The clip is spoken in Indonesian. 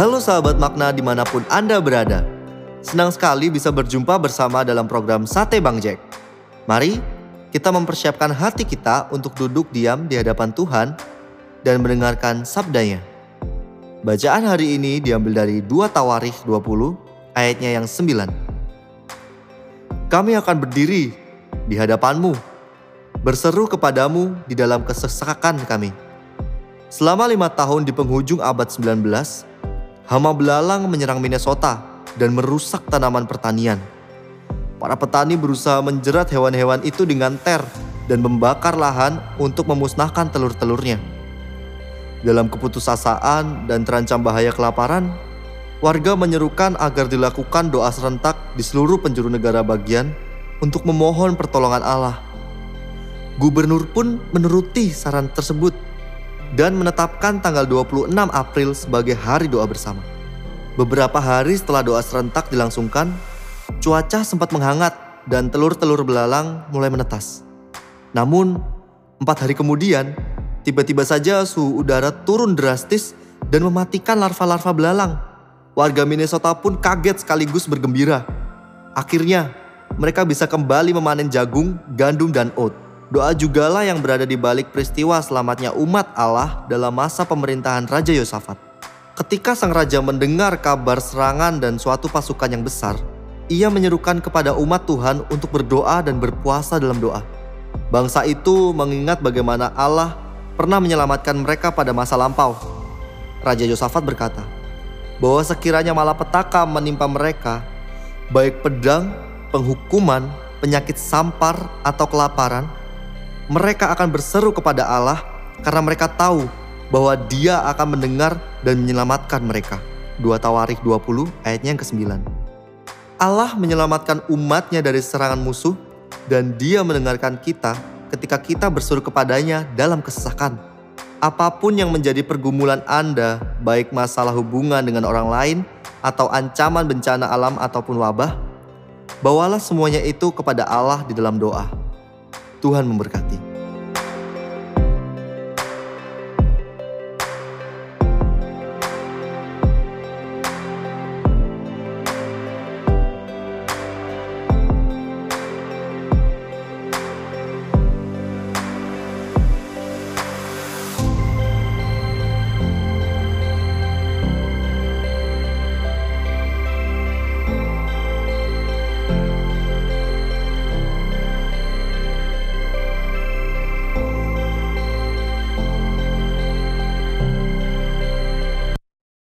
Halo sahabat makna di mana pun Anda berada. Senang sekali bisa berjumpa bersama dalam program Sate Bang Jack. Mari kita mempersiapkan hati kita untuk duduk diam di hadapan Tuhan dan mendengarkan sabdanya. Bacaan hari ini diambil dari 2 Tawarikh 20 ayatnya yang 9. Kami akan berdiri di hadapanmu, berseru kepadamu di dalam kesesakan kami. Selama lima tahun di penghujung abad 19, hama belalang menyerang Minnesota dan merusak tanaman pertanian. Para petani berusaha menjerat hewan-hewan itu dengan ter dan membakar lahan untuk memusnahkan telur-telurnya. Dalam keputusasaan dan terancam bahaya kelaparan, warga menyerukan agar dilakukan doa serentak di seluruh penjuru negara bagian untuk memohon pertolongan Allah. Gubernur pun menuruti saran tersebut dan menetapkan tanggal 26 April sebagai hari doa bersama. Beberapa hari setelah doa serentak dilangsungkan, cuaca sempat menghangat dan telur-telur belalang mulai menetas. Namun, empat hari kemudian, tiba-tiba saja suhu udara turun drastis dan mematikan larva-larva belalang. Warga Minnesota pun kaget sekaligus bergembira. Akhirnya, mereka bisa kembali memanen jagung, gandum, dan oat. Doa jugalah yang berada di balik peristiwa selamatnya umat Allah dalam masa pemerintahan Raja Yosafat. Ketika sang raja mendengar kabar serangan dan suatu pasukan yang besar, ia menyerukan kepada umat Tuhan untuk berdoa dan berpuasa dalam doa. Bangsa itu mengingat bagaimana Allah pernah menyelamatkan mereka pada masa lampau. Raja Yosafat berkata, bahwa sekiranya malapetaka menimpa mereka, baik pedang, penghukuman, penyakit sampar, atau kelaparan, mereka akan berseru kepada Allah karena mereka tahu bahwa dia akan mendengar dan menyelamatkan mereka. 2 Tawarikh 20 ayatnya yang ke-9. Allah menyelamatkan umatnya dari serangan musuh dan dia mendengarkan kita ketika kita berseru kepadanya dalam kesesakan. Apa pun yang menjadi pergumulan Anda, baik masalah hubungan dengan orang lain atau ancaman bencana alam ataupun wabah, bawalah semuanya itu kepada Allah di dalam doa. Tuhan memberkati.